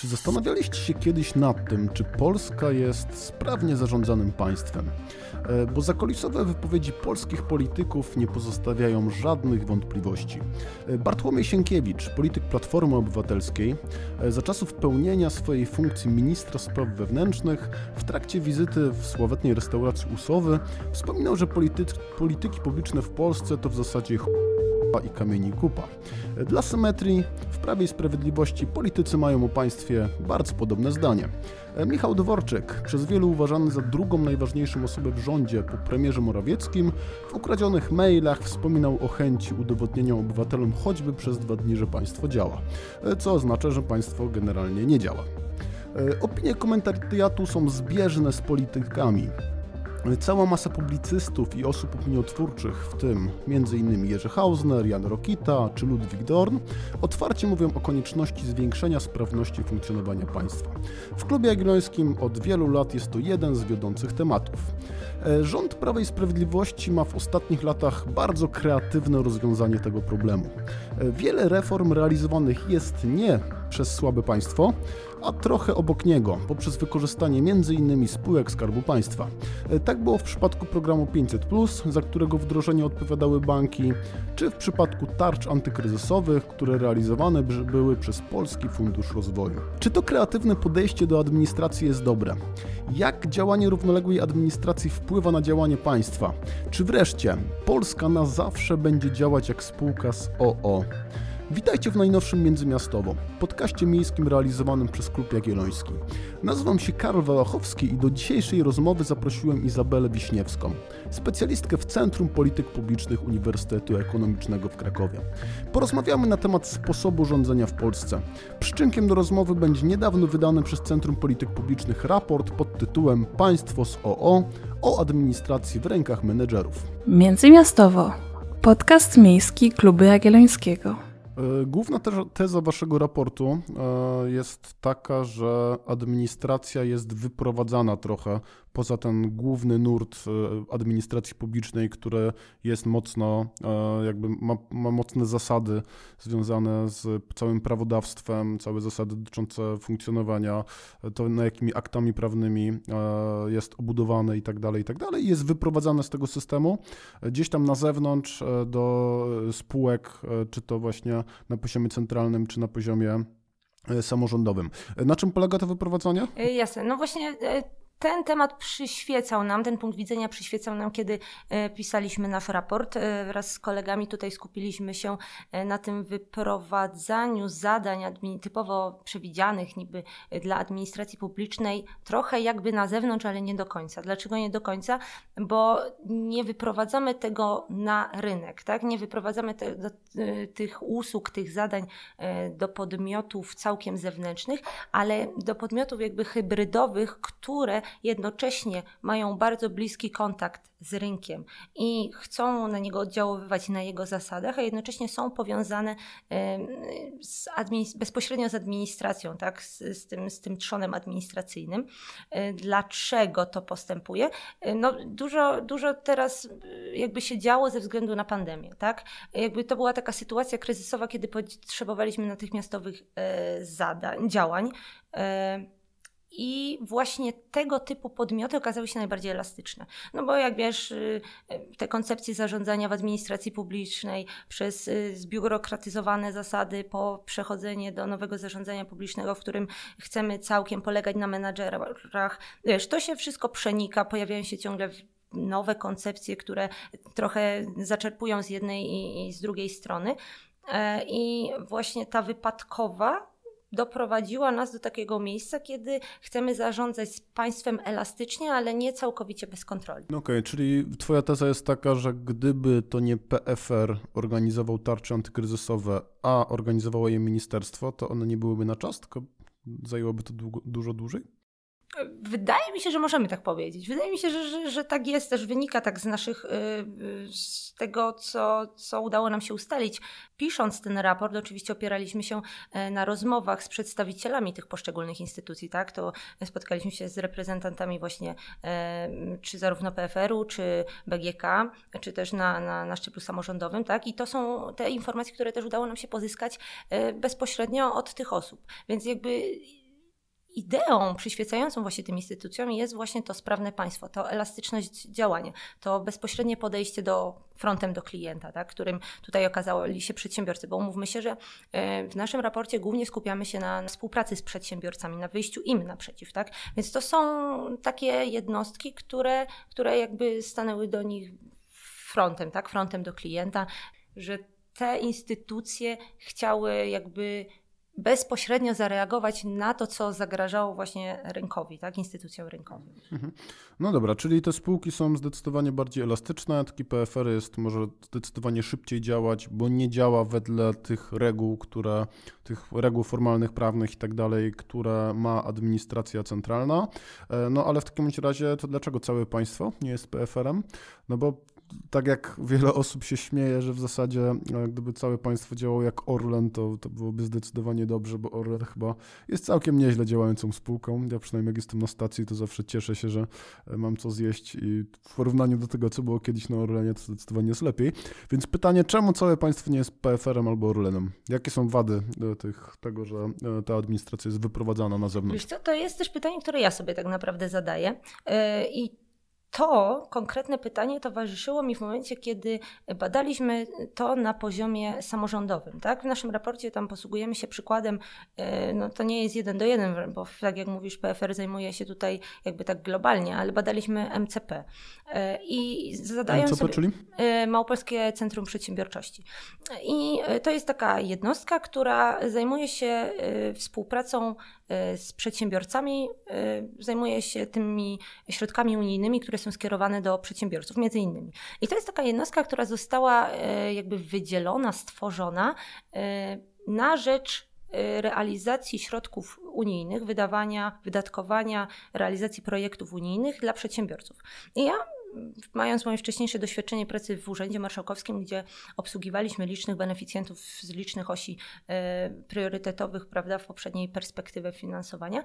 Czy zastanawialiście się kiedyś nad tym, czy Polska jest sprawnie zarządzanym państwem? E, bo zakulisowe wypowiedzi polskich polityków nie pozostawiają żadnych wątpliwości. E, Bartłomiej Sienkiewicz, polityk Platformy Obywatelskiej, e, za czasów pełnienia swojej funkcji ministra spraw wewnętrznych, w trakcie wizyty w sławetnej restauracji Usowy, wspominał, że polity polityki publiczne w Polsce to w zasadzie ch i kamieni kupa. Dla symetrii w Prawie i Sprawiedliwości politycy mają o państwie bardzo podobne zdanie. Michał Dworczyk, przez wielu uważany za drugą najważniejszą osobę w rządzie po premierze Morawieckim, w ukradzionych mailach wspominał o chęci udowodnienia obywatelom choćby przez dwa dni, że państwo działa, co oznacza, że państwo generalnie nie działa. Opinie komentariatu są zbieżne z politykami. Cała masa publicystów i osób opiniotwórczych, w tym m.in. Jerzy Hausner, Jan Rokita czy Ludwik Dorn, otwarcie mówią o konieczności zwiększenia sprawności funkcjonowania państwa. W Klubie Jagiellońskim od wielu lat jest to jeden z wiodących tematów. Rząd Prawa i Sprawiedliwości ma w ostatnich latach bardzo kreatywne rozwiązanie tego problemu. Wiele reform realizowanych jest nie przez słabe państwo, a trochę obok niego, poprzez wykorzystanie m.in. spółek Skarbu Państwa. Tak było w przypadku programu 500, za którego wdrożenie odpowiadały banki, czy w przypadku tarcz antykryzysowych, które realizowane były przez Polski Fundusz Rozwoju. Czy to kreatywne podejście do administracji jest dobre? Jak działanie równoległej administracji wpływa na działanie państwa? Czy wreszcie Polska na zawsze będzie działać jak spółka z OO? Witajcie w najnowszym Międzymiastowo, podcaście miejskim realizowanym przez Klub Jagielloński. Nazywam się Karol Walachowski i do dzisiejszej rozmowy zaprosiłem Izabelę Wiśniewską, specjalistkę w Centrum Polityk Publicznych Uniwersytetu Ekonomicznego w Krakowie. Porozmawiamy na temat sposobu rządzenia w Polsce. Przyczynkiem do rozmowy będzie niedawno wydany przez Centrum Polityk Publicznych raport pod tytułem Państwo z OO o administracji w rękach menedżerów. Międzymiastowo. Podcast miejski Klubu Jagiellońskiego. E, główna teza waszego raportu e, jest taka, że administracja jest wyprowadzana trochę poza ten główny nurt e, administracji publicznej, który jest mocno, jakby ma, ma mocne zasady związane z całym prawodawstwem, całe zasady dotyczące funkcjonowania, to na jakimi aktami prawnymi jest obudowane i tak dalej, i tak dalej, jest wyprowadzane z tego systemu gdzieś tam na zewnątrz do spółek, czy to właśnie na poziomie centralnym czy na poziomie e, samorządowym. E, na czym polega to wyprowadzanie? E, jasne. No właśnie ten temat przyświecał nam, ten punkt widzenia przyświecał nam, kiedy e, pisaliśmy nasz raport. E, wraz z kolegami tutaj skupiliśmy się e, na tym wyprowadzaniu zadań typowo przewidzianych niby dla administracji publicznej, trochę jakby na zewnątrz, ale nie do końca. Dlaczego nie do końca? Bo nie wyprowadzamy tego na rynek, tak? Nie wyprowadzamy te, do, tych usług, tych zadań do podmiotów całkiem zewnętrznych, ale do podmiotów jakby hybrydowych, które jednocześnie mają bardzo bliski kontakt z rynkiem i chcą na niego oddziaływać na jego zasadach, a jednocześnie są powiązane z bezpośrednio z administracją, tak? Z, z, tym, z tym trzonem administracyjnym. E, dlaczego to postępuje? E, no, dużo, dużo teraz e, jakby się działo ze względu na pandemię. Tak? Jakby to była taka sytuacja kryzysowa, kiedy potrzebowaliśmy natychmiastowych zadań, działań. I właśnie tego typu podmioty okazały się najbardziej elastyczne. No bo jak wiesz, y, te koncepcje zarządzania w administracji publicznej przez y, zbiurokratyzowane zasady po przechodzenie do nowego zarządzania publicznego, w którym chcemy całkiem polegać na menadżerach, wiesz, to się wszystko przenika, pojawiają się ciągle nowe koncepcje, które trochę zaczerpują z jednej i z drugiej strony. E, I właśnie ta wypadkowa doprowadziła nas do takiego miejsca, kiedy chcemy zarządzać z państwem elastycznie, ale nie całkowicie bez kontroli. Okej, okay, czyli twoja teza jest taka, że gdyby to nie PFR organizował tarcze antykryzysowe, a organizowało je ministerstwo, to one nie byłyby na czas, tylko zajęłoby to długo, dużo dłużej? Wydaje mi się, że możemy tak powiedzieć. Wydaje mi się, że, że, że tak jest, też wynika tak z naszych, y, y, z tego, co, co udało nam się ustalić. Pisząc ten raport, oczywiście opieraliśmy się e, na rozmowach z przedstawicielami tych poszczególnych instytucji, tak? To spotkaliśmy się z reprezentantami właśnie e, czy zarówno PFR-u, czy BGK, czy też na, na, na szczeblu samorządowym, tak? I to są te informacje, które też udało nam się pozyskać e, bezpośrednio od tych osób. Więc jakby ideą przyświecającą właśnie tym instytucjom jest właśnie to sprawne państwo, to elastyczność działania, to bezpośrednie podejście do frontem do klienta, tak, którym tutaj okazali się przedsiębiorcy, bo umówmy się, że e, w naszym raporcie głównie skupiamy się na współpracy z przedsiębiorcami, na wyjściu im naprzeciw, tak, więc to są takie jednostki, które, które jakby stanęły do nich frontem, tak, frontem do klienta, że te instytucje chciały jakby bezpośrednio zareagować na to, co zagrażało właśnie rynkowi, tak, instytucjom rynkowym. Mhm. No dobra, czyli te spółki są zdecydowanie bardziej elastyczne, taki PFR jest może zdecydowanie szybciej działać, bo nie działa wedle tych reguł, które, tych reguł formalnych, prawnych i tak dalej, które ma administracja centralna. E, no ale w takim razie to dlaczego całe państwo nie jest PFR-em? No bo tak jak wiele osób się śmieje, że w zasadzie e, gdyby całe państwo działało jak Orlen, to, to byłoby zdecydowanie dobrze, bo Orlen chyba jest całkiem nieźle działającą spółką. Ja przynajmniej jak jestem na stacji, to zawsze cieszę się, że e, mam co zjeść i w porównaniu do tego, co było kiedyś na Orlenie, to zdecydowanie jest lepiej. Więc pytanie, czemu całe państwo nie jest PFR-em albo Orlenem? Jakie są wady tych, tego, że e, ta administracja jest wyprowadzana na zewnątrz? Wiesz co, to jest też pytanie, które ja sobie tak naprawdę zadaję i to konkretne pytanie towarzyszyło mi w momencie, kiedy badaliśmy to na poziomie samorządowym. Tak? W naszym raporcie tam posługujemy się przykładem, e, no to nie jest jeden do jeden, bo tak jak mówisz, PFR zajmuje się tutaj jakby tak globalnie, ale badaliśmy MCP. E, I zadając MCP, sobie, czyli? E, Małopolskie Centrum Przedsiębiorczości. I to jest taka jednostka, która zajmuje się współpracą z przedsiębiorcami, zajmuje się tymi środkami unijnymi, które są skierowane do przedsiębiorców, między innymi. I to jest taka jednostka, która została e, jakby wydzielona, stworzona na rzecz realizacji środków unijnych, wydawania, wydatkowania, realizacji projektów unijnych dla przedsiębiorców. I ja mając moje wcześniejsze doświadczenie pracy w Urzędzie Marszałkowskim, gdzie obsługiwaliśmy licznych beneficjentów z licznych osi e, priorytetowych, prawda, w poprzedniej perspektywie finansowania,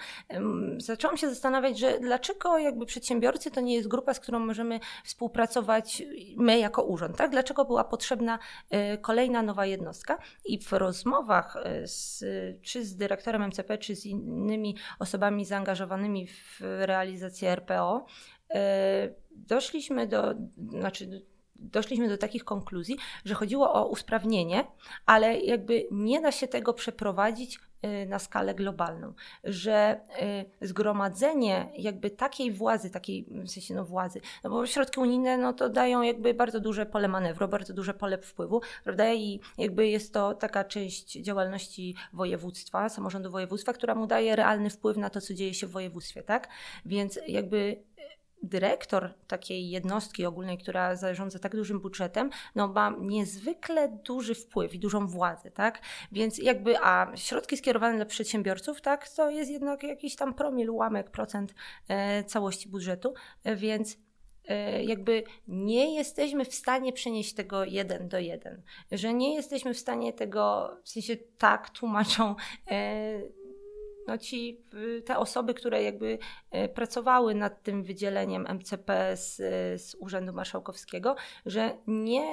zaczęłam się zastanawiać, że dlaczego jakby przedsiębiorcy to nie jest grupa, z którą możemy współpracować my jako urząd, tak? Dlaczego była potrzebna e, kolejna nowa jednostka? I w rozmowach e, z, czy z dyrektorem MCP, czy z innymi osobami zaangażowanymi w realizację RPO, doszliśmy do, znaczy doszliśmy do takich konkluzji, że chodziło o usprawnienie, ale jakby nie da się tego przeprowadzić e, na skalę globalną, że e, zgromadzenie jakby takiej władzy, takiej w sensie no władzy, no bo środki unijne no to dają jakby bardzo duże pole manewru, bardzo duże pole wpływu, prawda, i jakby jest to taka część działalności województwa, samorządu województwa, która mu daje realny wpływ na to, co dzieje się w województwie, tak, więc jakby dyrektor takiej jednostki ogólnej, która zarządza tak dużym budżetem, no ma niezwykle duży wpływ i dużą władzę, tak? Więc jakby, a środki skierowane dla przedsiębiorców, tak, to jest jednak jakiś tam promil, ułamek, procent e, całości budżetu, e, więc e, jakby nie jesteśmy w stanie przenieść tego jeden do jeden, że nie jesteśmy w stanie tego, w sensie tak tłumaczą no ci, te osoby, które jakby e, pracowały nad tym wydzieleniem MCP z, z Urzędu Marszałkowskiego, że nie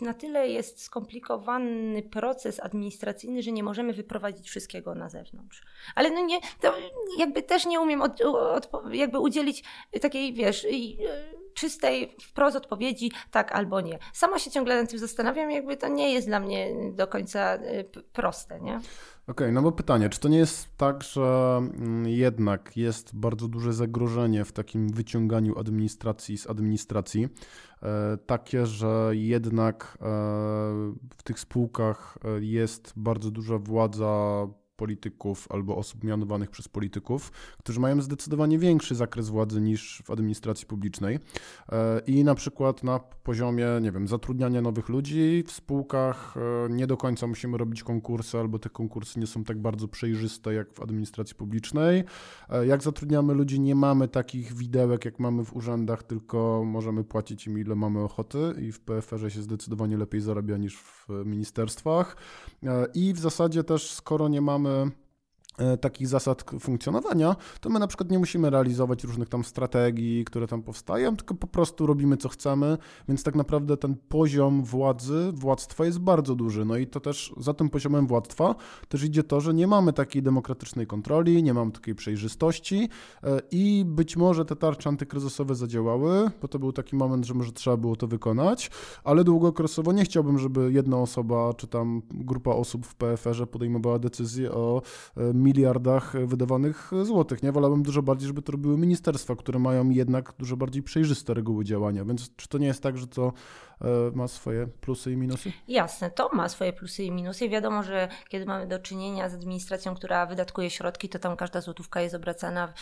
na tyle jest skomplikowany proces administracyjny, że nie możemy wyprowadzić wszystkiego na zewnątrz. Ale no nie, to jakby też nie umiem od, od, jakby udzielić takiej, wiesz, czystej wprost odpowiedzi tak albo nie. Sama się ciągle nad tym zastanawiam, jakby to nie jest dla mnie do końca e, proste, nie? Okej, okay, no bo pytanie, czy to nie jest tak, że mm, jednak jest bardzo duże zagrożenie w takim wyciąganiu administracji z administracji, e, takie, że jednak e, w tych spółkach e, jest bardzo duża władza polityków albo osób mianowanych przez polityków, którzy mają zdecydowanie większy zakres władzy niż w administracji publicznej. E, I na przykład na poziomie, nie wiem, zatrudniania nowych ludzi w spółkach e, nie do końca musimy robić konkursy, albo te konkursy nie są tak bardzo przejrzyste jak w administracji publicznej. E, jak zatrudniamy ludzi, nie mamy takich widełek, jak mamy w urzędach, tylko możemy płacić im ile mamy ochoty i w PFR-ze się zdecydowanie lepiej zarabia niż w ministerstwach. I w zasadzie też, skoro nie mamy E, takich zasad funkcjonowania, to my na przykład nie musimy realizować różnych tam strategii, które tam powstają, tylko po prostu robimy co chcemy, więc tak naprawdę ten poziom władzy, władztwa jest bardzo duży. No i to też za tym poziomem władztwa też idzie to, że nie mamy takiej demokratycznej kontroli, nie mamy takiej przejrzystości e, i być może te tarcze antykryzysowe zadziałały, bo to był taki moment, że może trzeba było to wykonać, ale długookresowo nie chciałbym, żeby jedna osoba czy tam grupa osób w PFR-ze podejmowała decyzję o e, miliardach wydawanych złotych. Nie wolałbym dużo bardziej, żeby to robiły ministerstwa, które mają jednak dużo bardziej przejrzyste reguły działania. Więc czy to nie jest tak, że to ma swoje plusy i minusy? Jasne, to ma swoje plusy i minusy. Wiadomo, że kiedy mamy do czynienia z administracją, która wydatkuje środki, to tam każda złotówka jest obracana w,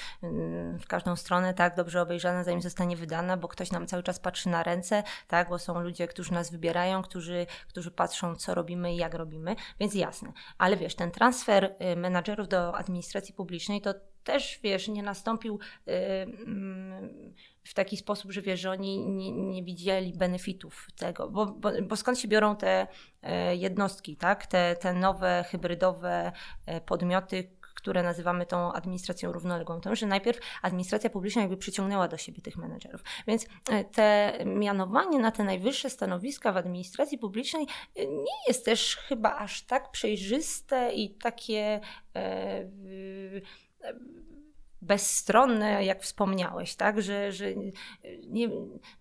w każdą stronę, tak, dobrze obejrzana, zanim zostanie wydana, bo ktoś nam cały czas patrzy na ręce, tak, bo są ludzie, którzy nas wybierają, którzy, którzy patrzą, co robimy i jak robimy, więc jasne. Ale wiesz, ten transfer y, menadżerów do administracji publicznej, to też, wiesz, nie nastąpił y, mm, w taki sposób, że wiesz, że oni nie, nie widzieli benefitów tego, bo, bo, bo, skąd się biorą te e, jednostki, tak? Te, te nowe, hybrydowe e, podmioty, które nazywamy tą administracją równoległą, to że najpierw administracja publiczna jakby przyciągnęła do siebie tych menedżerów. Więc e, te mianowanie na te najwyższe stanowiska w administracji publicznej nie jest też chyba aż tak przejrzyste i takie e, bezstronne, jak wspomniałeś, tak, że, że nie,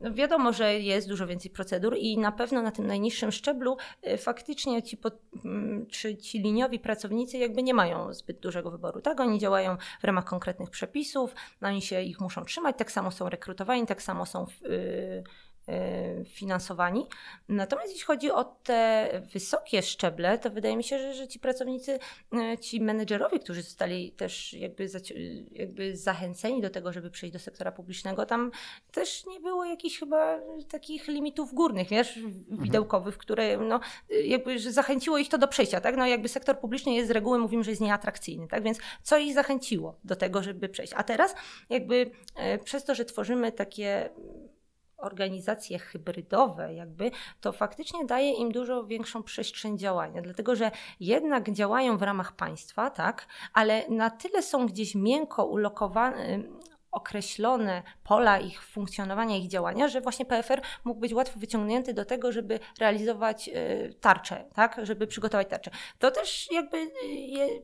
no wiadomo, że jest dużo więcej procedur i na pewno na tym najniższym szczeblu y, faktycznie ci, pod, mm, czy ci liniowi pracownicy jakby nie mają zbyt dużego wyboru, tak, oni działają w ramach konkretnych przepisów, oni się ich muszą trzymać, tak samo są rekrutowani, tak samo są Y, finansowani. Natomiast jeśli chodzi o te wysokie szczeble, to wydaje mi się, że, że ci pracownicy, y, ci menedżerowie, którzy zostali też jakby, jakby zachęceni do tego, żeby przejść do sektora publicznego, tam też nie było jakichś chyba takich limitów górnych, wiesz, mhm. widełkowych, które no, jakby zachęciło ich to do przejścia, tak? No jakby sektor publiczny jest z reguły, mówimy, że jest nieatrakcyjny, tak? Więc co ich zachęciło do tego, żeby przejść? A teraz jakby y, przez to, że tworzymy takie organizacje hybrydowe, jakby, to faktycznie daje im dużo większą przestrzeń działania, dlatego że jednak działają w ramach państwa, tak, ale na tyle są gdzieś miękko ulokowane, określone pola ich funkcjonowania, ich działania, że właśnie PFR mógł być łatwo wyciągnięty do tego, żeby realizować y, tarczę, tak? żeby przygotować tarczę. To też jakby y,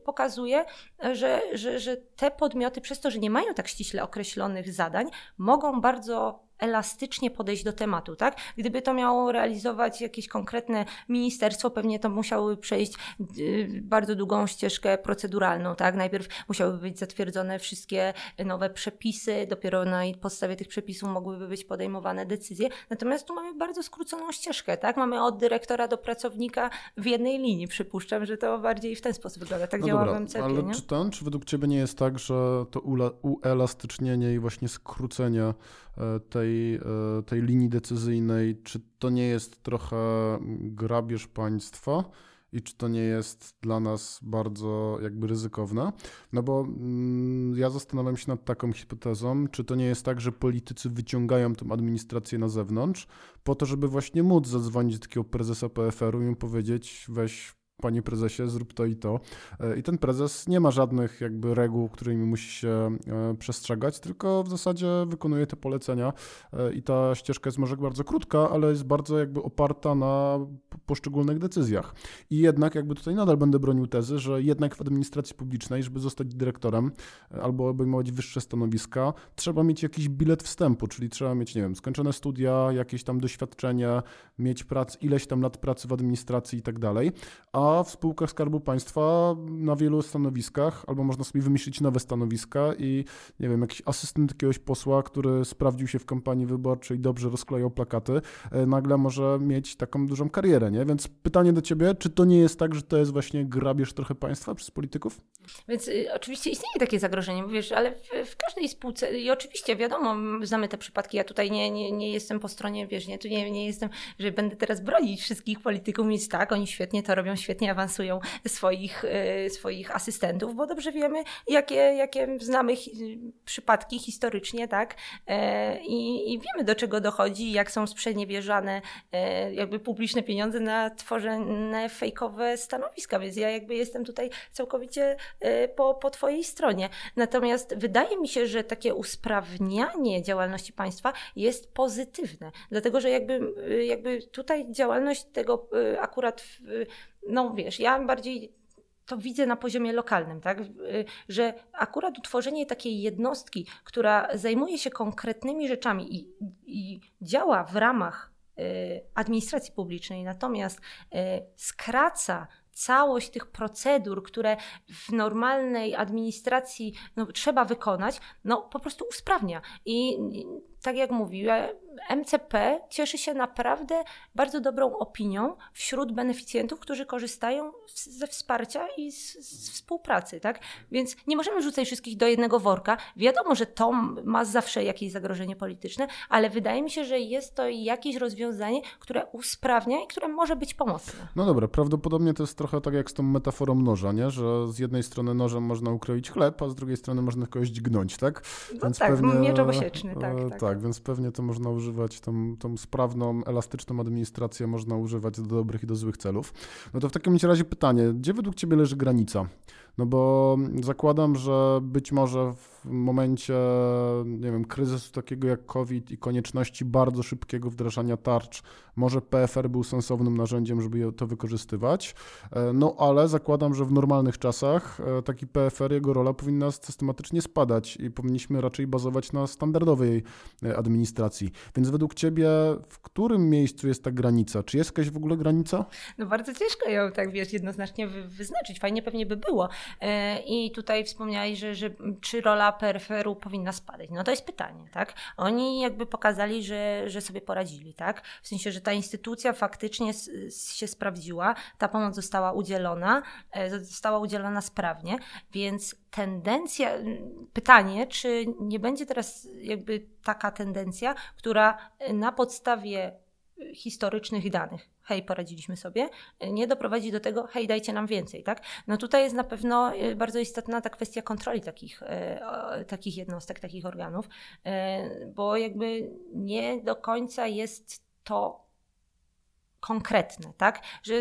pokazuje, że, że, że te podmioty przez to, że nie mają tak ściśle określonych zadań, mogą bardzo elastycznie podejść do tematu, tak? Gdyby to miało realizować jakieś konkretne ministerstwo, pewnie to musiałoby przejść y, bardzo długą ścieżkę proceduralną, tak? Najpierw musiałyby być zatwierdzone wszystkie nowe przepisy, dopiero na podstawie tych przepisów mogłyby być podejmowane decyzje. Natomiast tu mamy bardzo skróconą ścieżkę, tak? Mamy od dyrektora do pracownika w jednej linii. Przypuszczam, że to bardziej w ten sposób wygląda. Tak no działa dobra, w MCP, ale nie? czy ten, czy według Ciebie nie jest tak, że to uelastycznienie i właśnie skrócenie tej tej, e, tej linii decyzyjnej, czy to nie jest trochę grabież państwa? i czy to nie jest dla nas bardzo jakby ryzykowne. No bo mm, ja zastanawiam się nad taką hipotezą, czy to nie jest tak, że politycy wyciągają tę administrację na zewnątrz po to, żeby właśnie móc zadzwonić do takiego prezesa PFR-u i mu powiedzieć weź panie prezesie, zrób to i to. E, I ten prezes nie ma żadnych jakby reguł, którymi musi się e, przestrzegać, tylko w zasadzie wykonuje te polecenia e, i ta ścieżka jest może bardzo krótka, ale jest bardzo jakby oparta na poszczególnych decyzjach. I jednak jakby tutaj nadal będę bronił tezy, że jednak w administracji publicznej, żeby zostać dyrektorem albo obejmować wyższe stanowiska, trzeba mieć jakiś bilet wstępu, czyli trzeba mieć, nie wiem, skończone studia, jakieś tam doświadczenie, mieć prac, ileś tam lat pracy w administracji i tak dalej, a w spółkach Skarbu Państwa na wielu stanowiskach, albo można sobie wymyślić nowe stanowiska i nie wiem, jakiś asystent jakiegoś posła, który sprawdził się w kampanii wyborczej, dobrze rozklejał plakaty, e, nagle może mieć taką dużą karierę, nie? Więc pytanie do ciebie, czy to nie jest tak, że to jest właśnie grabież trochę państwa przez polityków? Więc y, oczywiście istnieje takie zagrożenie, bo wiesz, ale w, w, każdej spółce i oczywiście wiadomo, znamy te przypadki, ja tutaj nie, nie, nie jestem po stronie, wiesz, nie, tu nie, nie jestem, że będę teraz bronić wszystkich polityków, nic tak, oni świetnie to robią, świetnie świetnie awansują swoich, swoich asystentów, bo dobrze wiemy, jakie, jakie znamy hi przypadki historycznie, tak? I, I wiemy, do czego dochodzi, jak są sprzeniewierzane jakby publiczne pieniądze na tworzone fejkowe stanowiska, więc ja jakby jestem tutaj całkowicie po, po Twojej stronie. Natomiast wydaje mi się, że takie usprawnianie działalności państwa jest pozytywne, dlatego że jakby, jakby tutaj działalność tego y, akurat, no wiesz, ja bardziej to widzę na poziomie lokalnym, tak? Y, że akurat utworzenie takiej jednostki, która zajmuje się konkretnymi rzeczami i, i działa w ramach y, administracji publicznej, natomiast skraca całość tych procedur, które w normalnej administracji no, trzeba wykonać, no po prostu usprawnia. I tak jak mówiłem, MCP cieszy się naprawdę bardzo dobrą opinią wśród beneficjentów, którzy korzystają ze wsparcia i z, z, współpracy, tak? Więc nie możemy rzucać wszystkich do jednego worka. Wiadomo, że to ma zawsze jakieś zagrożenie polityczne, ale wydaje mi się, że jest to jakieś rozwiązanie, które usprawnia i które może być pomocne. No dobra, prawdopodobnie to jest trochę tak jak z tą metaforą noża, nie? Że z jednej strony nożem można ukroić chleb, a z drugiej strony można kogoś dźgnąć, tak? No więc tak, pewnie, miecz obosieczny, tak, e, tak. Tak, więc pewnie to można używać tą, tą sprawną, elastyczną administrację można używać do dobrych i do złych celów. No to w takim razie pytanie, gdzie według Ciebie leży granica? No bo zakładam, że być może w momencie, nie wiem, kryzysu takiego jak COVID i konieczności bardzo szybkiego wdrażania tarcz, może PFR był sensownym narzędziem, żeby to wykorzystywać. E, no ale zakładam, że w normalnych czasach e, taki PFR, jego rola powinna systematycznie spadać i powinniśmy raczej bazować na standardowej e, administracji. Więc według Ciebie, w którym miejscu jest ta granica? Czy jest jakaś w ogóle granica? No bardzo ciężko ją tak, wiesz, jednoznacznie wyznaczyć. Fajnie pewnie by było, I tutaj wspomniałeś, że, że czy rola PRFR-u powinna spadać. No to jest pytanie, tak? Oni jakby pokazali, że, że sobie poradzili, tak? W sensie, że ta instytucja faktycznie się sprawdziła, ta pomoc została udzielona, e, została udzielona sprawnie, więc tendencja, pytanie, czy nie będzie teraz jakby taka tendencja, która na podstawie historycznych danych, hej, poradziliśmy sobie, nie doprowadzi do tego, hej, dajcie nam więcej, tak? No tutaj jest na pewno y, bardzo istotna ta kwestia kontroli takich, y, takich jednostek, takich organów, y, bo jakby nie do końca jest to konkretne, tak? Że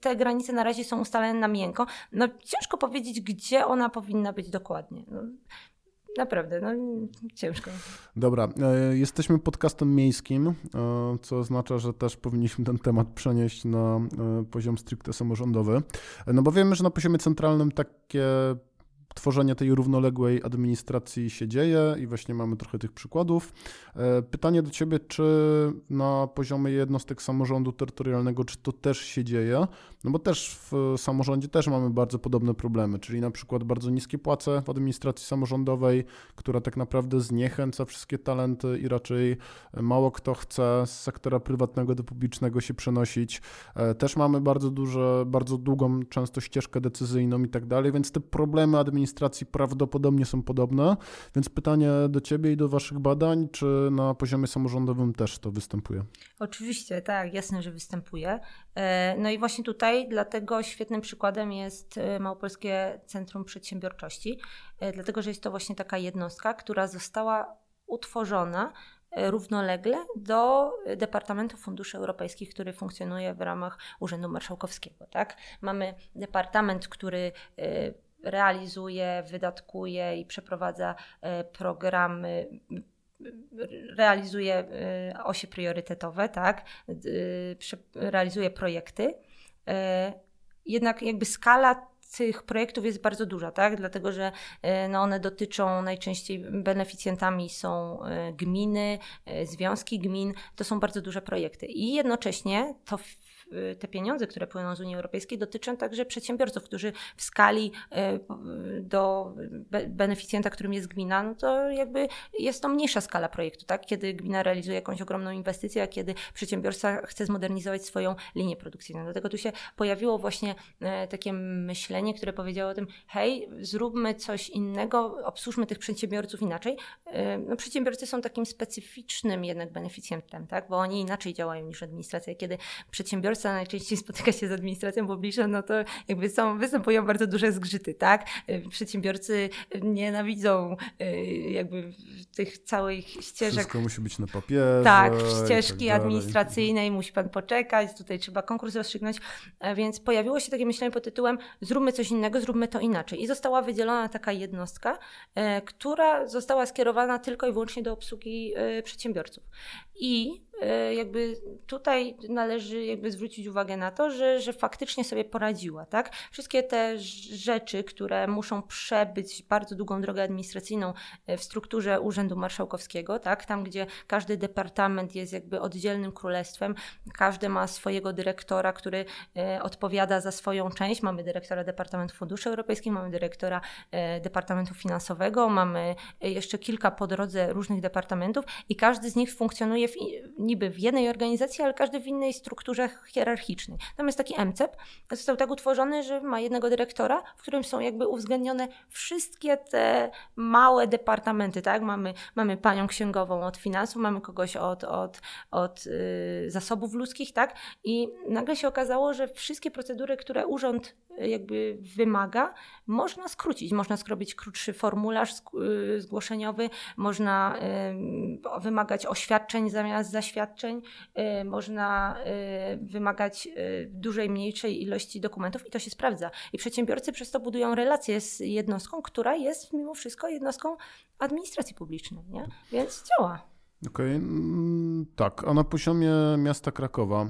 te granice na razie są ustalone na miękko. No ciężko powiedzieć, gdzie ona powinna być dokładnie. No, Naprawdę, no ciężko. Dobra, e, jesteśmy podcastem miejskim, e, co oznacza, że też powinniśmy ten temat przenieść na e, poziom stricte samorządowy. No bo wiemy, że na poziomie centralnym takie tworzenie tej równoległej administracji się dzieje i właśnie mamy trochę tych przykładów. E, pytanie do Ciebie, czy na poziomie jednostek samorządu terytorialnego, czy to też się dzieje? No bo też w samorządzie też mamy bardzo podobne problemy, czyli na przykład bardzo niskie płace w administracji samorządowej, która tak naprawdę zniechęca wszystkie talenty i raczej mało kto chce z sektora prywatnego do publicznego się przenosić. E, też mamy bardzo duże, bardzo długą często ścieżkę decyzyjną i tak dalej, więc te problemy administracyjne administracji prawdopodobnie są podobne, więc pytanie do Ciebie i do Waszych badań, czy na poziomie samorządowym też to występuje? Oczywiście, tak, jasne, że występuje. E, no i właśnie tutaj dlatego świetnym przykładem jest e, Małopolskie Centrum Przedsiębiorczości, e, dlatego że jest to właśnie taka jednostka, która została utworzona równolegle do Departamentu Funduszy Europejskich, który funkcjonuje w ramach Urzędu Marszałkowskiego. Tak? Mamy departament, który realizuje, wydatkuje i przeprowadza e, programy realizuje e, osie priorytetowe, tak, realizuje projekty. E, jednak jakby skala tych projektów jest bardzo duża, tak? dlatego że no one dotyczą najczęściej beneficjentami są gminy, związki gmin, to są bardzo duże projekty. I jednocześnie to te pieniądze, które płyną z Unii Europejskiej, dotyczą także przedsiębiorców, którzy w skali y, do beneficjenta, którym jest gmina, no to jakby jest to mniejsza skala projektu, tak? Kiedy gmina realizuje jakąś ogromną inwestycję, a kiedy przedsiębiorca chce zmodernizować swoją linię produkcyjną. Dlatego tu się pojawiło właśnie e, takie myślenie, które powiedziało o tym, hej, zróbmy coś innego, obsłużmy tych przedsiębiorców inaczej. E, no, przedsiębiorcy są takim specyficznym jednak beneficjentem, tak? Bo oni inaczej działają niż administracja. Kiedy przedsiębiorcy przedsiębiorca najczęściej spotyka się z administracją publiczną, no to jakby są, występują bardzo duże zgrzyty, tak? Przedsiębiorcy nienawidzą jakby tych całych ścieżek. Wszystko musi być na papierze. Tak, ścieżki tak administracyjnej, musi pan poczekać, tutaj trzeba konkurs rozstrzygnąć, więc pojawiło się takie myślenie pod tytułem zróbmy coś innego, zróbmy to inaczej. I została wydzielona taka jednostka, która została skierowana tylko i wyłącznie do obsługi przedsiębiorców. I e, jakby tutaj należy jakby zwrócić uwagę na to, że, że faktycznie sobie poradziła, tak? Wszystkie te rzeczy, które muszą przebyć bardzo długą drogę administracyjną e, w strukturze Urzędu Marszałkowskiego, tak? Tam, gdzie każdy departament jest jakby oddzielnym królestwem, każdy ma swojego dyrektora, który e, odpowiada za swoją część. Mamy dyrektora Departamentu Funduszy Europejskich, mamy dyrektora Departamentu Finansowego, mamy jeszcze kilka po drodze różnych departamentów i każdy z nich funkcjonuje w, niby w jednej organizacji, ale każdy w innej strukturze hierarchicznej. Jest taki MCEP, został tak utworzony, że ma jednego dyrektora, w którym są jakby uwzględnione wszystkie te małe departamenty, tak? Mamy, mamy panią księgową od finansów, mamy kogoś od, od, od yy, zasobów ludzkich, tak? I nagle się okazało, że wszystkie procedury, które urząd jakby wymaga, można skrócić. Można skrobić krótszy formularz y, zgłoszeniowy, można y, wymagać oświadczeń zamiast zaświadczeń, y, można wymagać dużej, mniejszej ilości dokumentów i to się sprawdza. I przedsiębiorcy przez to budują relacje z jednostką, która jest mimo wszystko jednostką administracji publicznej, nie? więc działa. Okej, okay. Mm, tak, a na poziomie miasta Krakowa,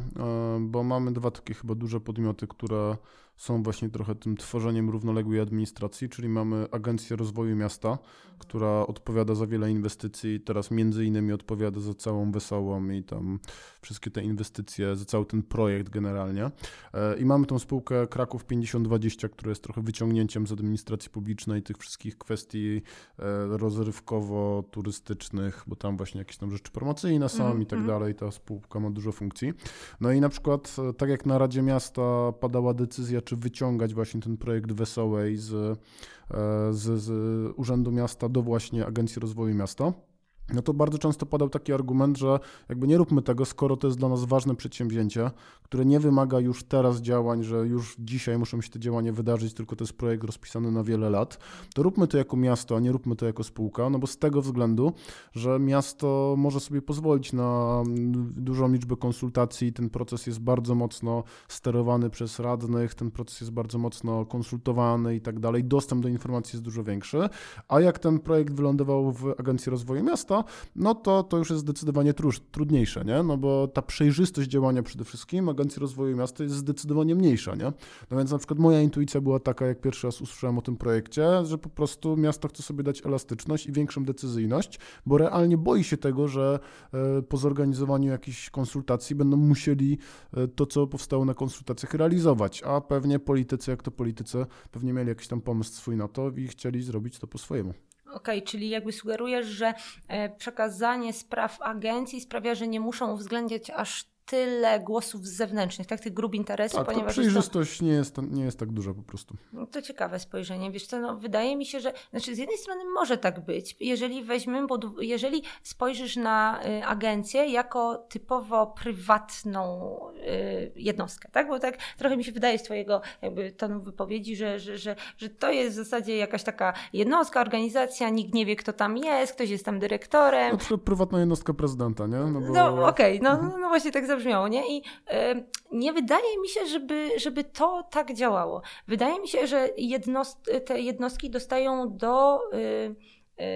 bo mamy dwa takie chyba duże podmioty, które są właśnie trochę tym tworzeniem równoległej administracji, czyli mamy Agencję Rozwoju Miasta, która odpowiada za wiele inwestycji, teraz między innymi odpowiada za całą Wesołą i tam wszystkie te inwestycje, za cały ten projekt generalnie. E, I mamy tą spółkę Kraków 5020, która jest trochę wyciągnięciem z administracji publicznej tych wszystkich kwestii e, rozrywkowo-turystycznych, bo tam właśnie jakieś tam rzeczy promocyjne są mm, i tak mm. dalej. Ta spółka ma dużo funkcji. No i na przykład, e, tak jak na Radzie Miasta padała decyzja, czy wyciągać właśnie ten projekt Wesołej z, e, z, z Urzędu Miasta do właśnie Agencji Rozwoju Miasta no to bardzo często padał taki argument, że jakby nie róbmy tego, skoro to jest dla nas ważne przedsięwzięcie, które nie wymaga już teraz działań, że już dzisiaj muszą się te działania wydarzyć, tylko to jest projekt rozpisany na wiele lat, to róbmy to jako miasto, a nie róbmy to jako spółka, no bo z tego względu, że miasto może sobie pozwolić na dużą liczbę konsultacji, ten proces jest bardzo mocno sterowany przez radnych, ten proces jest bardzo mocno konsultowany i tak dalej, dostęp do informacji jest dużo większy, a jak ten projekt wylądował w Agencji Rozwoju Miasta, no to to już jest zdecydowanie trudniejsze, nie? No bo ta przejrzystość działania przede wszystkim Agencji Rozwoju Miasta jest zdecydowanie mniejsza, nie? No więc na przykład moja intuicja była taka, jak pierwszy raz usłyszałem o tym projekcie, że po prostu miasto chce sobie dać elastyczność i większą decyzyjność, bo realnie boi się tego, że e, po zorganizowaniu jakichś konsultacji będą musieli e, to, co powstało na konsultacjach realizować, a pewnie politycy, jak to politycy, pewnie mieli jakiś tam pomysł swój na to i chcieli zrobić to po swojemu. Okej, okay, czyli jakby sugerujesz, że e, przekazanie spraw agencji sprawia, że nie muszą uwzględniać aż tyle głosów zewnętrznych, tak, tych grup interesów, tak, ponieważ... przejrzystość to... nie, jest, nie jest tak duża po prostu. No to ciekawe spojrzenie. Wiesz co, no, wydaje mi się, że znaczy z jednej strony może tak być, jeżeli weźmiemy, bo jeżeli spojrzysz na y, agencję jako typowo prywatną y, jednostkę, tak, bo tak trochę mi się wydaje z twojego jakby tonu wypowiedzi, że, że, że, że to jest w zasadzie jakaś taka jednostka, organizacja, nikt nie wie kto tam jest, ktoś jest tam dyrektorem. No, prywatna jednostka prezydenta, nie? No, bo... no okej, okay, no, mhm. no właśnie tak zabrzmiało, nie? I y, nie wydaje mi się, żeby, żeby to tak działało. Wydaje mi się, że jednost te jednostki dostają do. Y,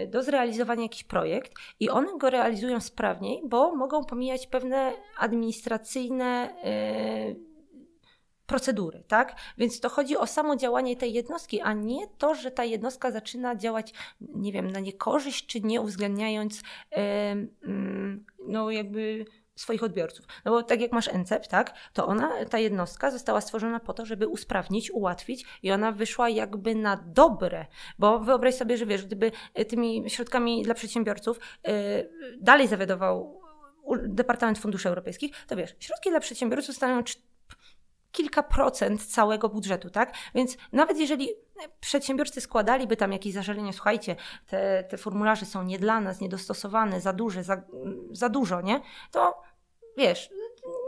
do zrealizowania jakiś projekt i one go realizują sprawniej, bo mogą pomijać pewne administracyjne procedury, tak? Więc to chodzi o samo działanie tej jednostki, a nie to, że ta jednostka zaczyna działać, nie wiem, na niekorzyść, czy nie uwzględniając, no jakby swoich odbiorców. No bo tak jak masz NCEP, tak, to ona, ta jednostka została stworzona po to, żeby usprawnić, ułatwić i ona wyszła jakby na dobre, bo wyobraź sobie, że wiesz, gdyby e, tymi środkami dla przedsiębiorców yy, dalej zawiadował Departament Funduszy Europejskich, to wiesz, środki dla przedsiębiorców stanowią kilka procent całego budżetu, tak? Więc nawet jeżeli przedsiębiorcy składaliby tam jakieś zażalenie, słuchajcie, te, te formularze są nie dla nas, niedostosowane, za duże, za, za dużo, nie? To wiesz,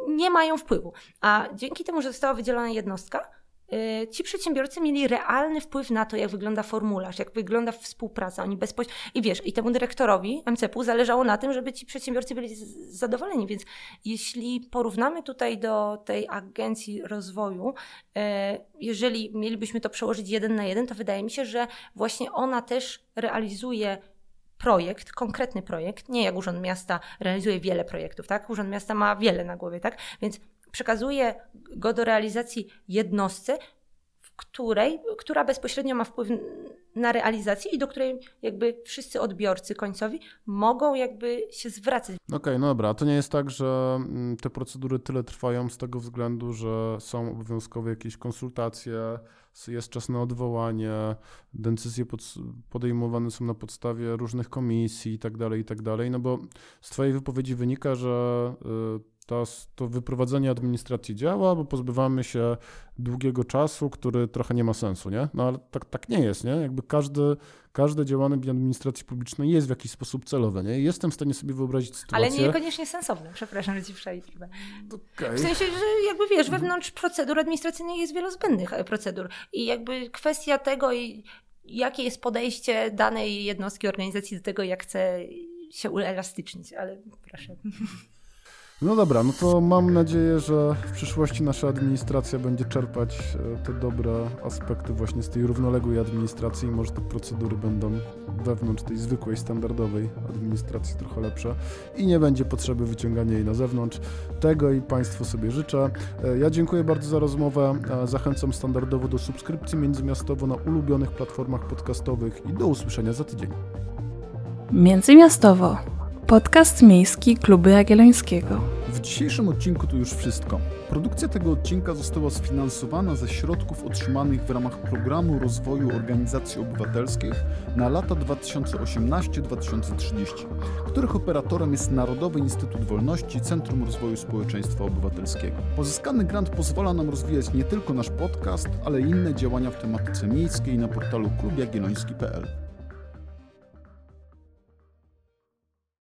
nie mają wpływu. A dzięki temu, że została wydzielona jednostka, y, ci przedsiębiorcy mieli realny wpływ na to, jak wygląda formularz, jak wygląda współpraca. Oni bezpośrednio. I wiesz, i temu dyrektorowi MCP-u zależało na tym, żeby ci przedsiębiorcy byli zadowoleni. Więc jeśli porównamy tutaj do tej agencji rozwoju, e, jeżeli mielibyśmy to przełożyć jeden na jeden, to wydaje mi się, że właśnie ona też realizuje projekt, konkretny projekt, nie jak Urząd Miasta realizuje wiele projektów, tak? Urząd Miasta ma wiele na głowie, tak? Więc przekazuje go do realizacji jednostce, której, która bezpośrednio ma wpływ na realizację i do której jakby wszyscy odbiorcy końcowi mogą jakby się zwracać. Okej, no dobra, a to nie jest tak, że mm, te procedury tyle trwają z tego względu, że są obowiązkowe jakieś konsultacje, jest czas na odwołanie, decyzje pod, podejmowane są na podstawie różnych komisji i tak dalej, i tak dalej, no bo z Twojej wypowiedzi wynika, że y, to, wyprowadzenie administracji działa, bo pozbywamy się długiego czasu, który trochę nie ma sensu, nie? No ale tak, tak nie jest, nie? Jakby każdy, każde działanie administracji publicznej jest w jakiś sposób celowe, nie? I Jestem w stanie sobie wyobrazić sytuację... Ale niekoniecznie sensowne, przepraszam, że ci przejdę. Okej. W sensie, że jakby wiesz, wewnątrz procedur administracyjnych jest wiele zbędnych e, procedur i jakby kwestia tego, jakie jest podejście danej jednostki organizacji do tego, jak chce się uelastycznić, ale proszę. No dobra, no to mam nadzieję, że w przyszłości nasza administracja będzie czerpać e, te dobre aspekty właśnie z tej równoległej administracji i może te procedury będą wewnątrz tej zwykłej, standardowej administracji trochę lepsze i nie będzie potrzeby wyciągania jej na zewnątrz. Tego i Państwu sobie życzę. E, Ja dziękuję bardzo za rozmowę. Zachęcam standardowo do subskrypcji międzymiastowo na ulubionych platformach podcastowych i do usłyszenia za tydzień. Międzymiastowo. Podcast miejski Kluby Jagiellońskiego. W dzisiejszym odcinku to już wszystko. Produkcja tego odcinka została sfinansowana ze środków otrzymanych w ramach Programu Rozwoju Organizacji Obywatelskich na lata 2018-2030, których operatorem jest Narodowy Instytut Wolności Centrum Rozwoju Społeczeństwa Obywatelskiego. Pozyskany grant pozwala nam rozwijać nie tylko nasz podcast, ale inne działania w tematyce miejskiej na portalu klubjagielloński.pl.